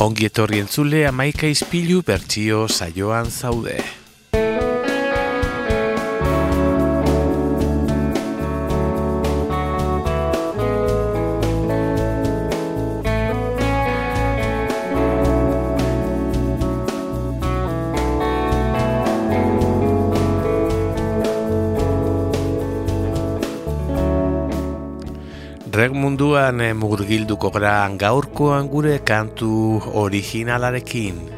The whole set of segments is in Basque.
Ongi etorri entzule amaika izpilu bertsio saioan zaude. Munduan eh, murgilduko gara gaurkoan gure kantu originalarekin.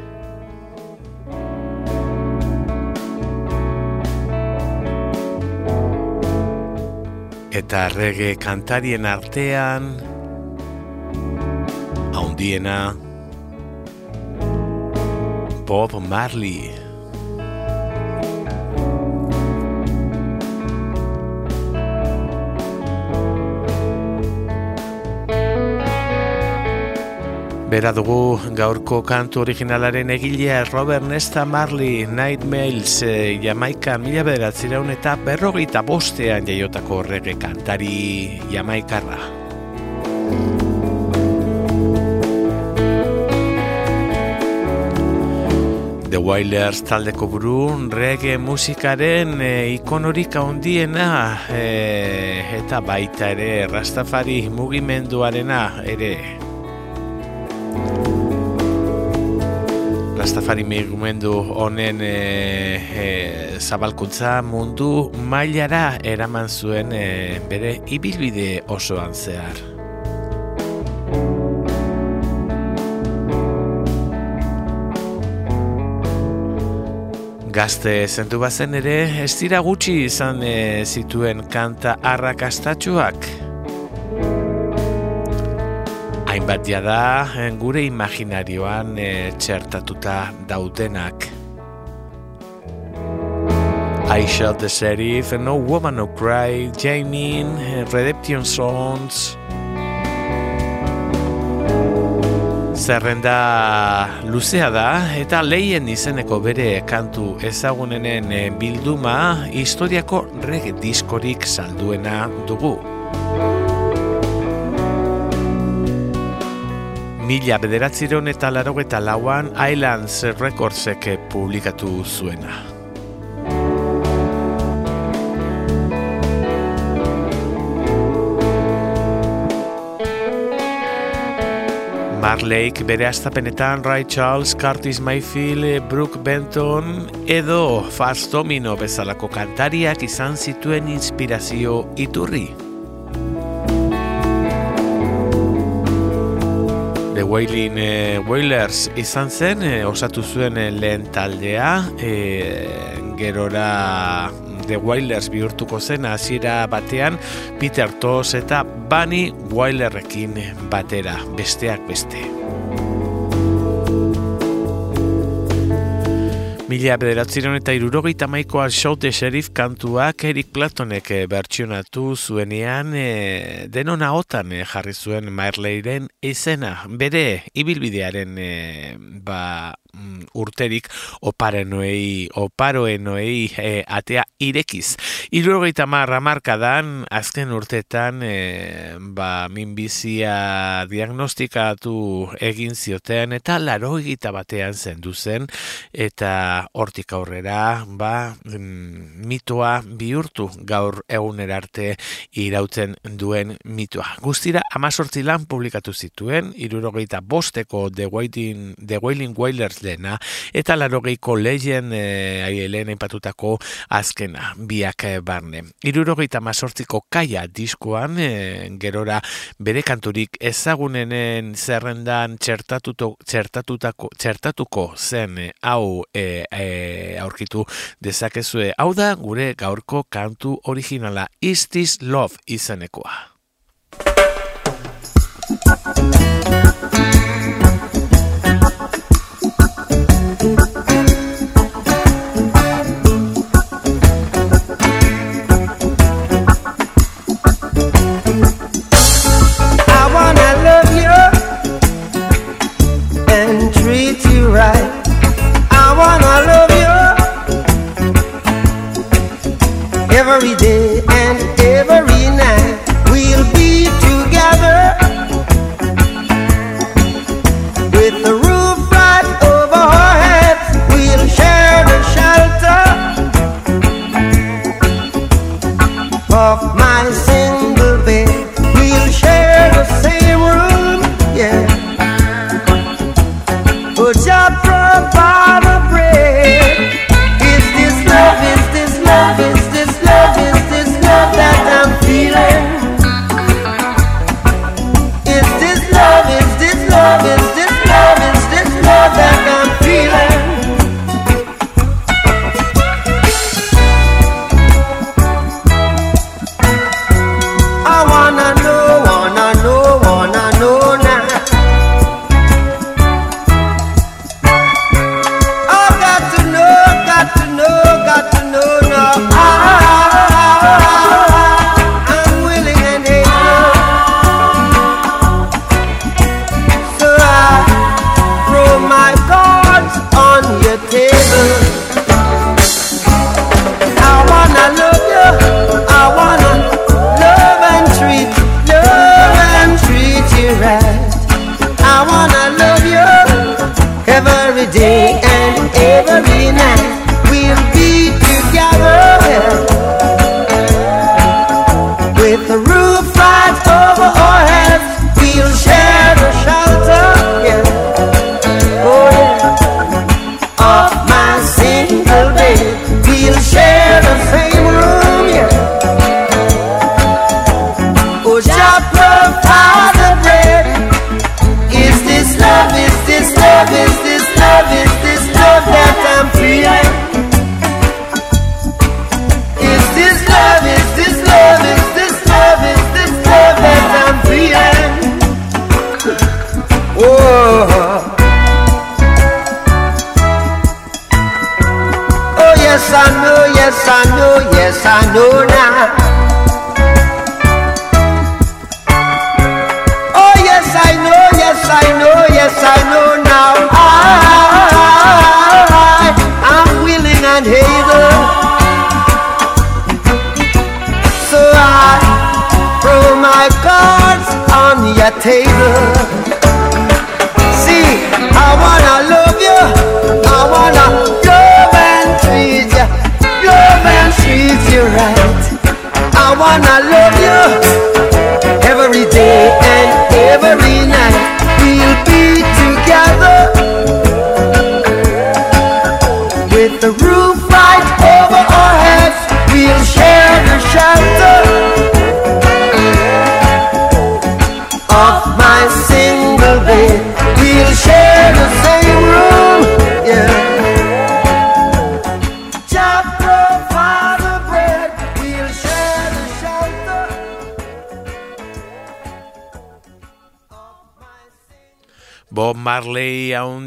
Eta rege kantarien artean haundiena Bob Marley. Bera dugu gaurko kantu originalaren egilea Robert Nesta Marley Night Mails e, Jamaika mila bederatziraun eta berrogeita bostean jaiotako rege kantari Jamaikarra. The Wailers taldeko buru rege musikaren e, ikonorik handiena e, eta baita ere Rastafari mugimenduarena ere Rastafari mugimendu honen e, e, zabalkuntza mundu mailara eraman zuen e, bere ibilbide osoan zehar. Gazte zentu bazen ere, ez dira gutxi izan e, zituen kanta arrakastatxuak. Hainbat da gure imaginarioan e, txertatuta daudenak. I shot the sheriff, No Woman No Cry, Jamie, Redemption Songs. Zerrenda luzea da eta leien izeneko bere kantu ezagunenen bilduma historiako reg diskorik salduena dugu. Mila bederatziron eta laro eta lauan Islands Recordsek publikatu zuena. Marleyk bere astapenetan Ray Charles, Curtis Mayfield, Brooke Benton edo Fast Domino bezalako kantariak izan zituen inspirazio iturri. The Wailing e, Wailers izan zen, e, osatu zuen e, lehen taldea, e, gerora The Wailers bihurtuko zen hasiera batean Peter Toss eta Bunny Wailerrekin batera, besteak beste. Mila bederatziron eta irurogeita maikoa Shout Sheriff kantuak Eric Platonek bertsionatu zuenean e, denona otan jarri zuen Marleyren izena. Bere, ibilbidearen e, ba, urterik oparenoei, oparoenoei e, atea irekiz. Irurogeita marra markadan, azken urtetan, e, ba, minbizia diagnostikatu egin zioten eta laro egita batean zendu zen eta hortik aurrera ba, mm, mitoa bihurtu gaur egunerarte irautzen duen mitoa. Guztira, amazortzi lan publikatu zituen, irurogeita bosteko The Wailing, The Wailing Wailers dena, eta larogeiko legend e, aielen aipatutako azkena, biak e, barne. Irurogeita amazortziko kaia diskoan, e, gerora bere kanturik ezagunenen zerrendan txertatuto, txertatutako, txertatuko zen hau e, e, aurkitu dezakezue. Hau da gure gaurko kantu originala Is This Love izanekoa. Every day China. Your table. See, I wanna love you. I wanna love and treat you, love and treat you right. I wanna love you every day and every night.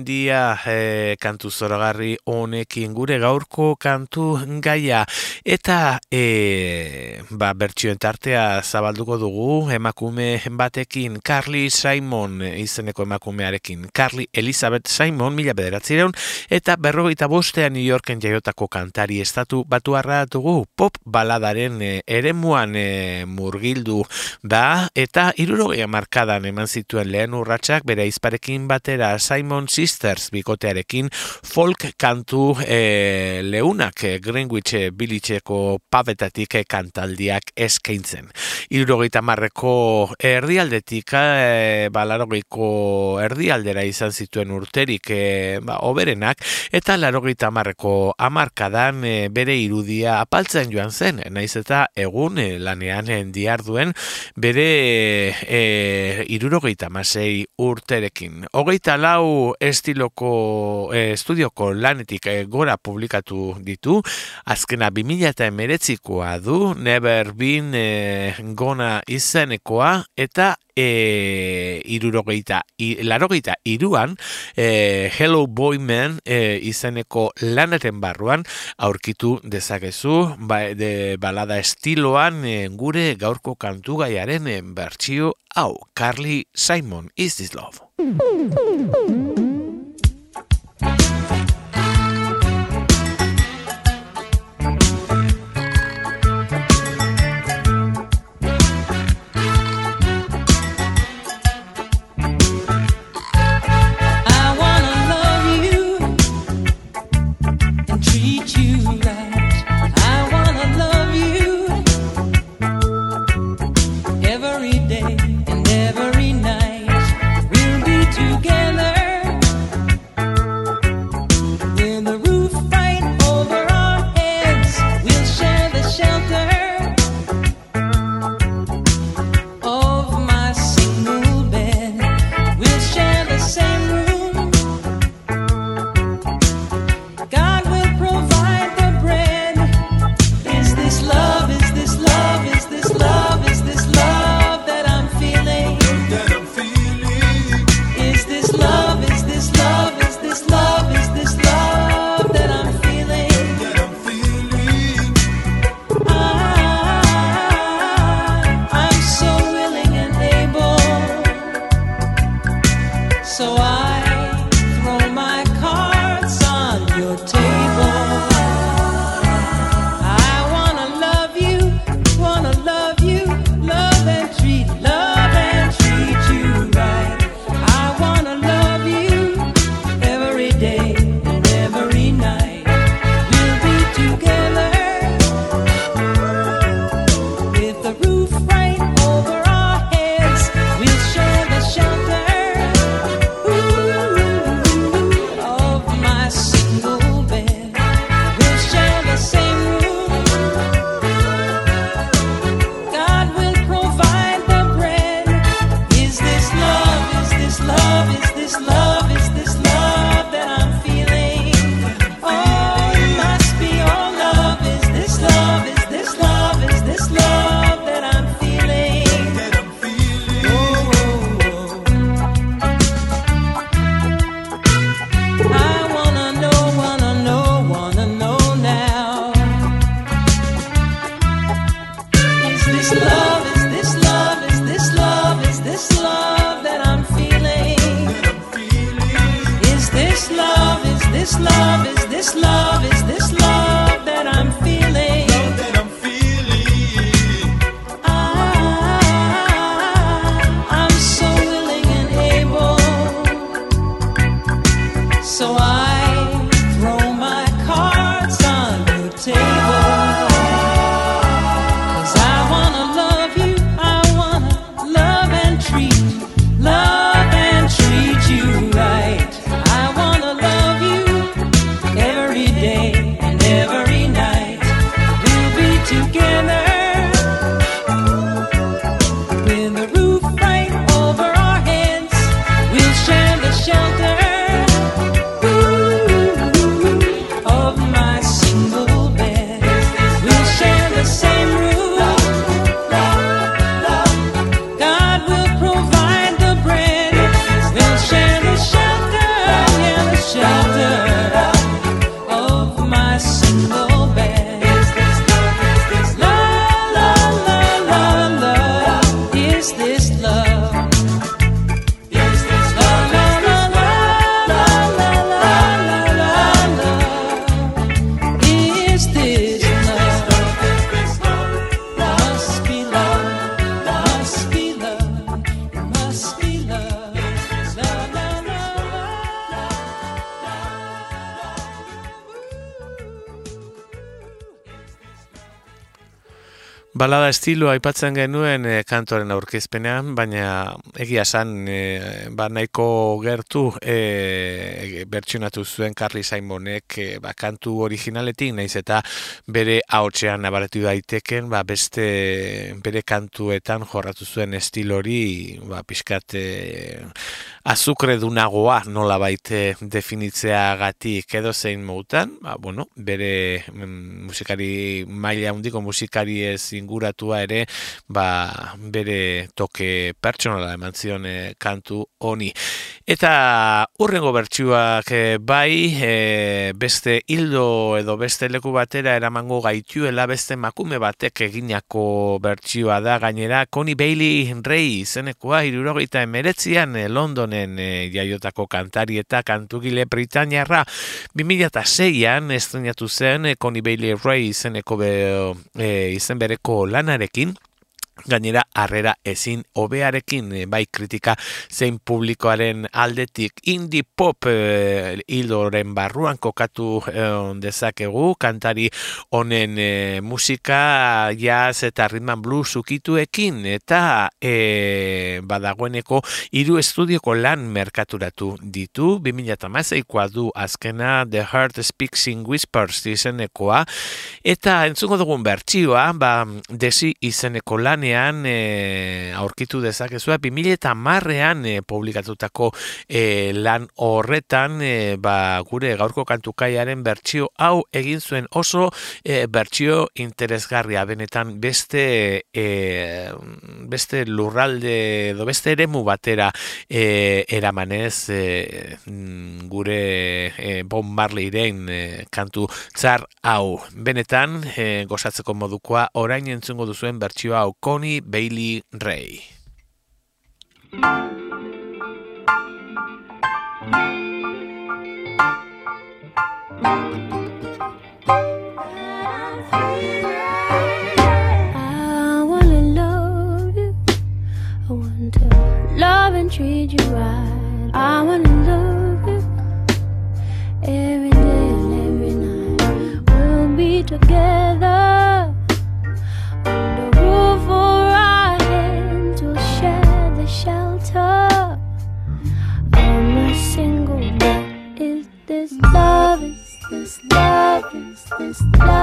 Marley haundia e, kantu zoragarri honekin gure gaurko kantu gaia. Eta e, ba, bertsioen tartea zabalduko dugu emakume batekin Carly Simon izeneko emakumearekin. Carly Elizabeth Simon mila bederatzireun eta berrogeita bostean New Yorken jaiotako kantari estatu batu dugu pop baladaren e, eremuan e, murgildu da eta irurogea markadan eman zituen lehen urratsak bere izparekin batera Simon Sisters bikotearekin folk kantu e, leunak e, Greenwich e, bilitxeko pabetatik kantaldiak eskaintzen. Irurogeita marreko erdialdetik e, balarogeiko erdialdera izan zituen urterik e, ba, oberenak eta larogeita marreko amarkadan e, bere irudia apaltzen joan zen, naiz eta egun e, lanean diarduen bere e, irurogeita masei urterekin. Hogeita lau estiloko e, estudioko lanetik e, gora publikatu ditu, azkena 2000 eta emeretzikoa du, Never Been e, Gona izenekoa, eta e, irurogeita, i, larogeita iruan, e, Hello Boy Man e, izeneko laneten barruan, aurkitu dezakezu, ba, de balada estiloan e, gure gaurko kantugaiaren bertsio hau, Carly Simon, Is This Love? Balada estilo aipatzen genuen e, kantoren aurkezpenean, baina egia san e, ba nahiko gertu e, bertsionatu zuen Carly Simonek e, ba, kantu originaletik, naiz eta bere ahotsean nabaretu daiteken, ba, beste bere kantuetan jorratu zuen estilori, ba, pixkat e, azukre dunagoa nola baite definitzeagatik edo zein moutan, ba, bueno, bere mm, musikari maila handiko musikari ez inguratua ere, ba, bere toke pertsonala eman zion eh, kantu honi. Eta urrengo bertsuak eh, bai, eh, beste hildo edo beste leku batera eramango gaituela beste makume batek eginako bertsioa da gainera Connie Bailey Ray izenekoa irurogeita emeretzian eh, Londonen eh, jaiotako kantari eta kantugile Britaniarra 2006an estrenatu zen eh, Connie Bailey Ray izeneko be, eh, izen bereko lanarekin Gainera, harrera ezin hobearekin eh, bai kritika zein publikoaren aldetik. Indie pop hildoren barruan kokatu eh, dezakegu kantari honen eh, musika jazz eta ritman blues ukituekin. Eta eh, badagoeneko hiru estudioko lan merkaturatu ditu. 2008koa du azkena The Heart Speaks in Whispers izenekoa. Eta entzungo dugun bertsioa ba, desi izeneko lanean e, aurkitu dezakezua 2000 marrean e, publikatutako e, lan horretan e, ba, gure gaurko kantukaiaren bertsio hau egin zuen oso e, bertsio interesgarria. Benetan beste e, beste lurralde edo beste eremu batera e, eramanez e, mm, gure e, Bob Marleyren e, kantu tzar hau. Benetan e, gozatzeko modukoa orain entzungo duzuen bertsio hau Tony Bailey Ray. treat you right. I wanna love. wasted.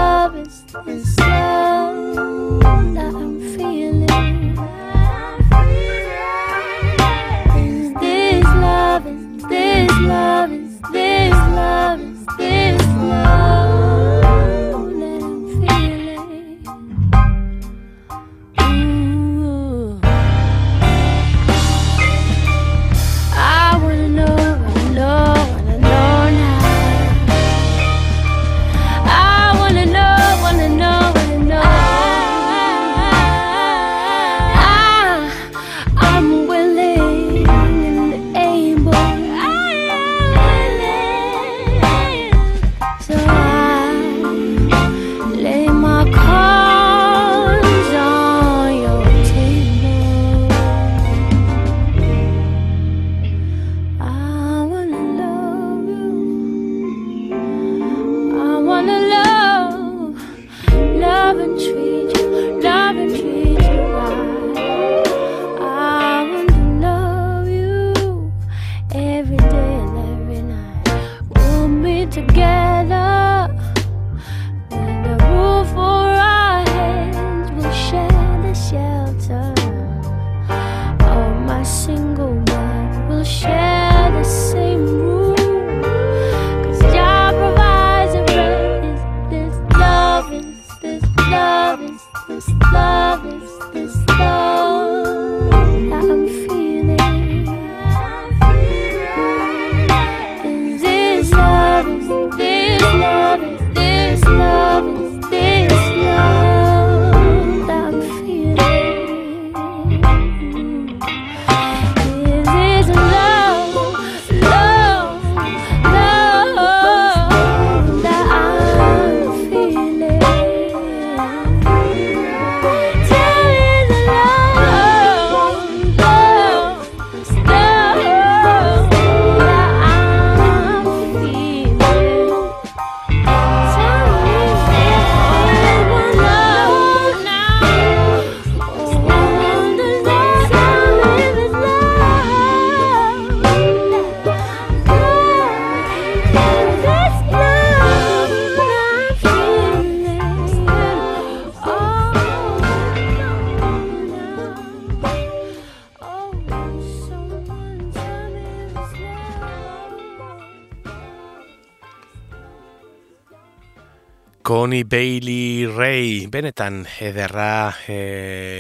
Connie Bailey Ray, benetan ederra eh,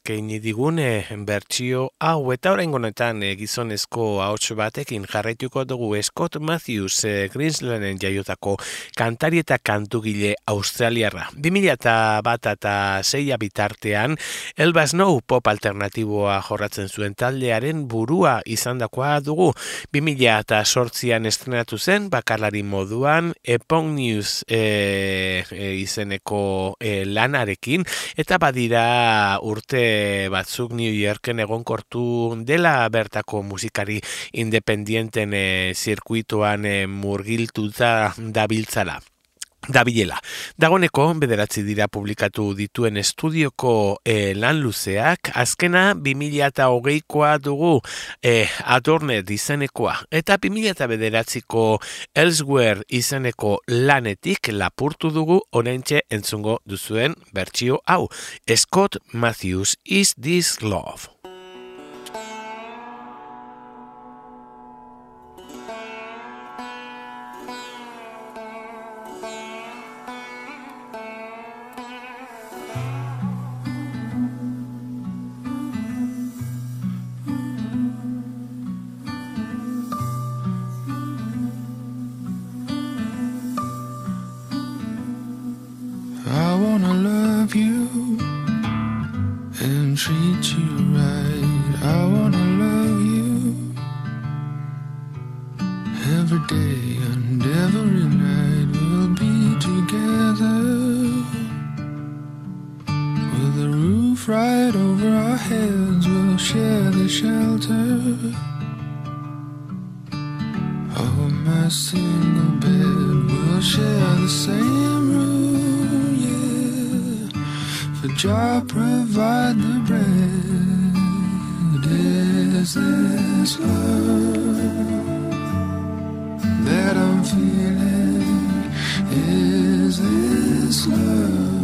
eskaini digun eh, bertsio hau eta orain honetan eh, gizonezko ahots batekin jarraituko dugu Scott Matthews eh, Greenslanden jaiotako kantari eta kantugile australiarra. 2000 eta bat eta zeia bitartean Elba Snow pop alternatiboa jorratzen zuen taldearen burua izandakoa dugu. 2000 eta sortzian estrenatu zen bakarlari moduan Epong News eh, e, izeneko e, lanarekin eta badira urte batzuk New Yorken egonkortu dela bertako musikari independienten e, zirkuituan e, murgiltuta dabiltzala dabilela. Dagoneko, bederatzi dira publikatu dituen estudioko e, lan luzeak, azkena 2008koa dugu e, Adornet izenekoa, eta 2008ko Elsewhere izeneko lanetik lapurtu dugu oraintxe entzungo duzuen bertsio hau. Scott Matthews, Is This Love? Right over our heads. We'll share the shelter of my single bed. We'll share the same room, yeah. For Jah provide the bread. Is this love that I'm feeling? Is this love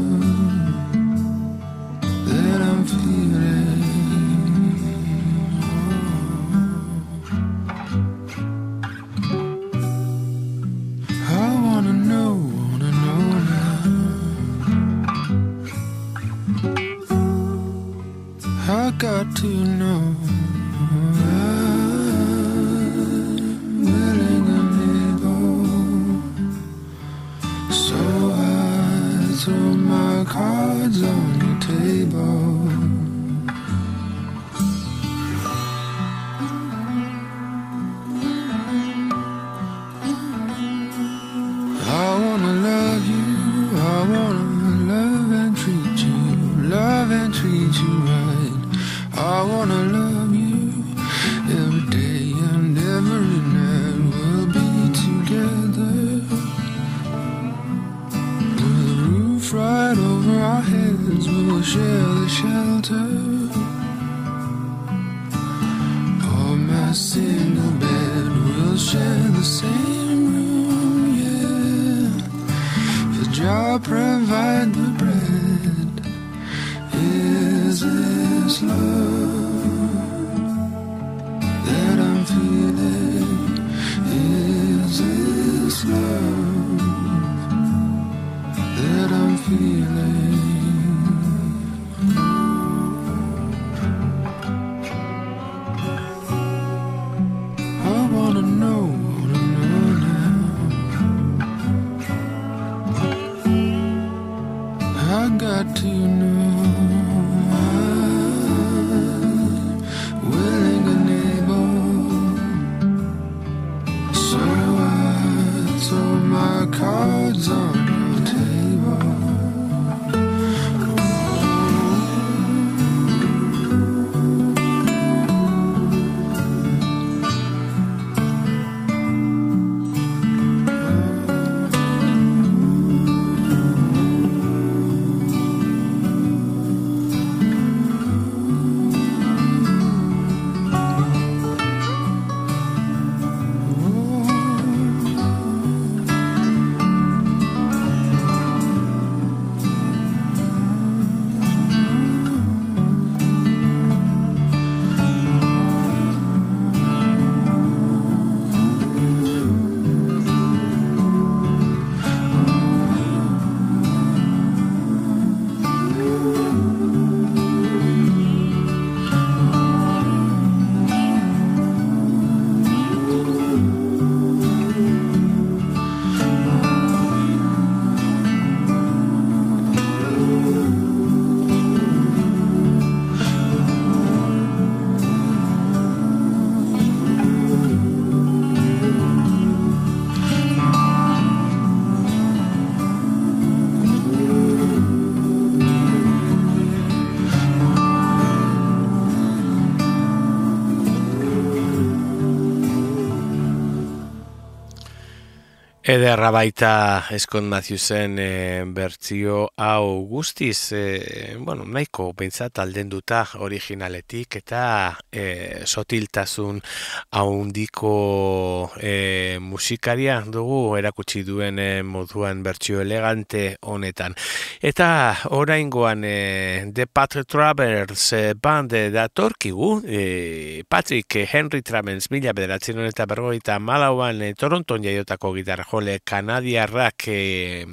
wanna love and treat you, love and treat you right. I wanna love you every day and every night. We'll be together with a roof right over our heads. We'll share the shelter my cards on. Ederra baita Eskon Matthewsen e, bertzio hau guztiz, e, bueno, nahiko behintzat aldenduta originaletik eta e, sotiltasun haundiko e, musikaria dugu erakutsi duen e, moduan bertsio elegante honetan. Eta oraingoan e, The Patrick Travers e, band datorkigu, e, Patrick Henry Travers mila bederatzen eta bergoita malauan e, Toronton jaiotako gitarra jole kanadiarrak e,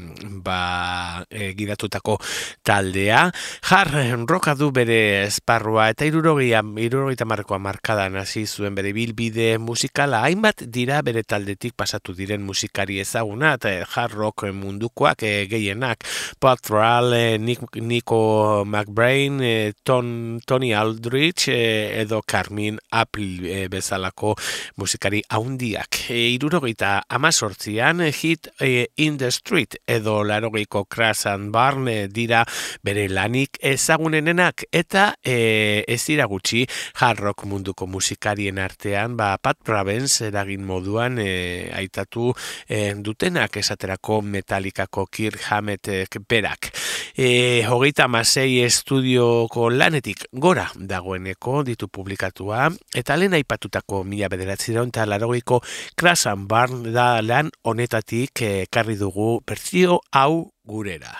ba, e, gidatutako taldea. Jar, roka du bere esparrua eta irurogia, irurogeita markoa markadan hasi zuen bere bilbide musikala. Hainbat dira bere taldetik pasatu diren musikari ezaguna eta jar rock mundukoak e, gehienak. Patral, e, Nico McBrain, e, Ton, Tony Aldrich e, edo Carmin Apple bezalako musikari haundiak. E, irurogeita amazortzian, hit eh, in the street edo larogeiko crash and barn eh, dira bere lanik ezagunenenak eta e, ez dira gutxi hard rock munduko musikarien artean ba Pat Ravens eragin moduan e, aitatu e, dutenak esaterako metalikako Kirk Hammett berak. E, hogeita masei estudioko lanetik gora dagoeneko ditu publikatua eta lehen aipatutako mila bederatziron eta larogeiko crash and barn da lan honetatik eh, ekarri dugu bertzio hau gurera.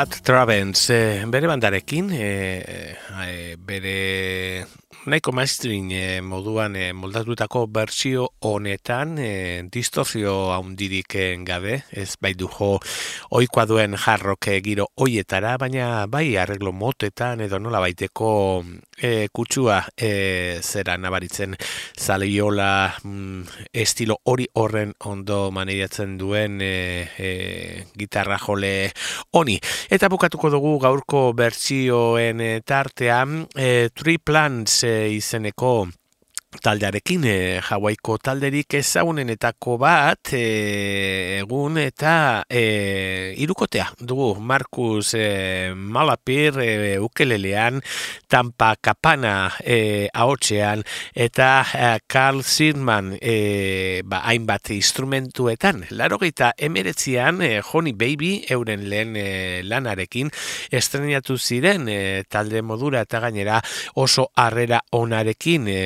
Pat Travens, e, bere bandarekin, e, e, bere nahiko maestrin e, moduan e, moldatutako bertsio honetan e, distorzio haundirik e, gabe, ez bai du jo oikoa duen jarrok e, giro hoietara, baina bai arreglo motetan edo nola baiteko e, kutsua e, zera nabaritzen zaleiola mm, estilo hori horren ondo maneiatzen duen e, e, gitarra jole honi. Eta bukatuko dugu gaurko bertsioen e, tartean e, Three Plants e, izeneko taldearekin e, Hawaiko talderik ezagunenetako bat e, egun eta e, irukotea dugu. Markus e, Malapir e, ukelelean Tampa Kapana e, ahotsean eta e, Carl Sirman e, ba, hainbat instrumentuetan. Larogeita emeretzian e, Honey Baby euren lehen e, lanarekin estrenatu ziren e, talde modura eta gainera oso harrera onarekin e,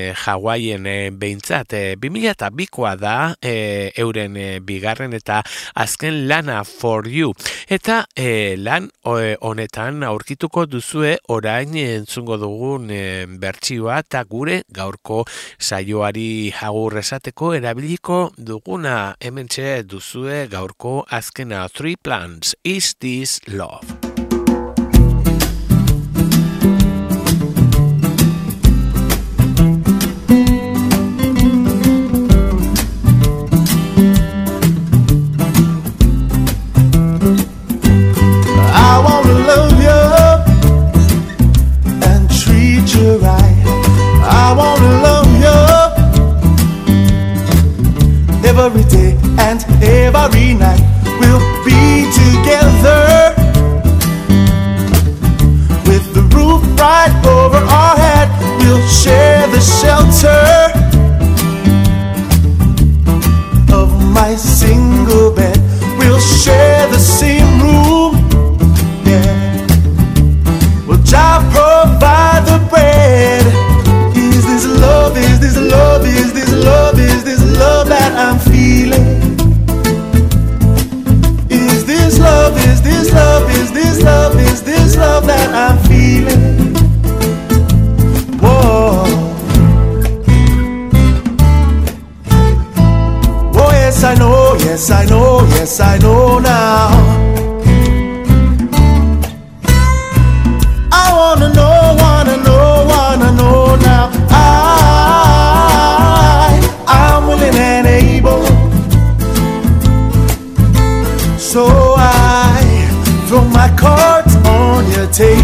Hawaien e, behintzat. E, 2002koa da e, euren e, bigarren eta azken lana for you. Eta e, lan honetan aurkituko duzue orain entzungo dugun e, bertsioa eta gure gaurko saioari agur esateko erabiliko duguna hementxe duzue gaurko azkena Three Plants Is This Love? Every night. We'll be together with the roof right over our head. We'll share the shelter yes, I know now. I wanna know, wanna know, wanna know now. I, I'm willing and able. So I throw my cards on your table.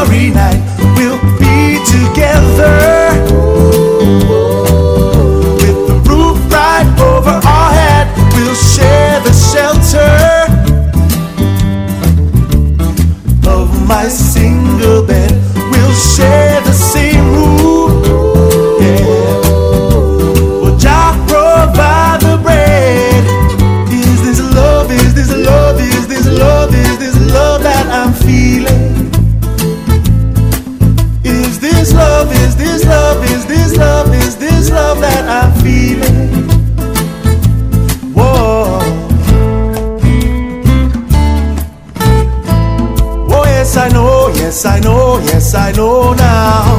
Every night. yes I know, yes I know now.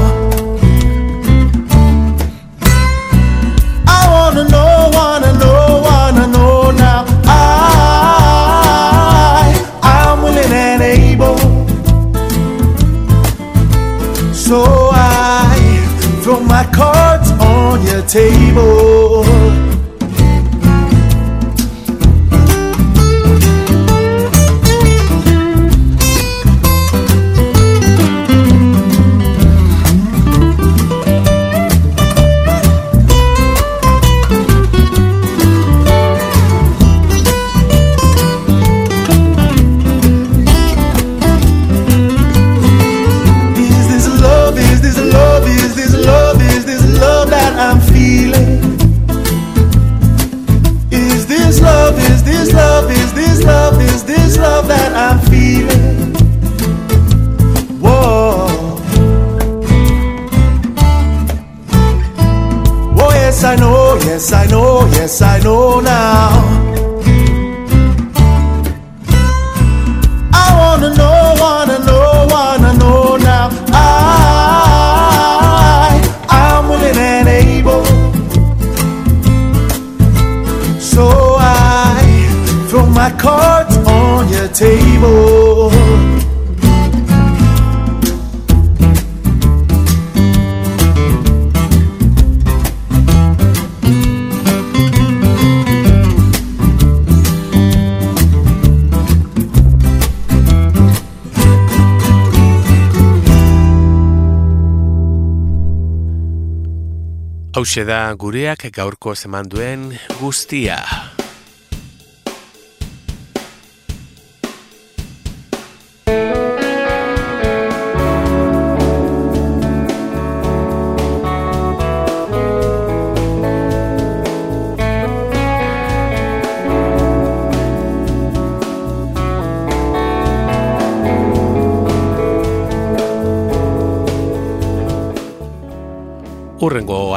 Hauxe da gureak gaurko zeman duen guztia.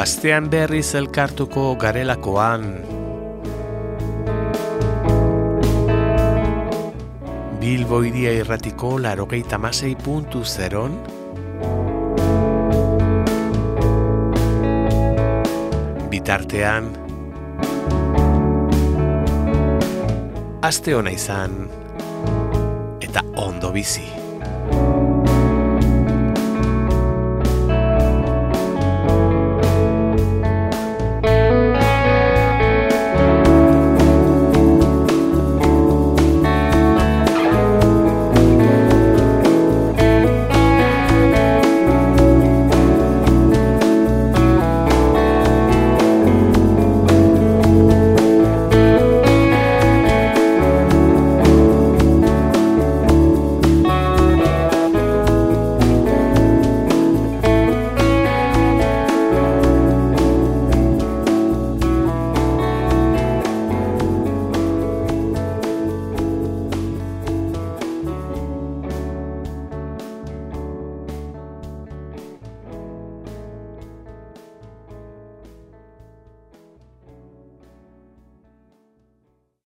astean berriz elkartuko garelakoan. Bilbo iria irratiko larogeita masei puntu zeron, bitartean, aste hona izan, eta ondo bizi.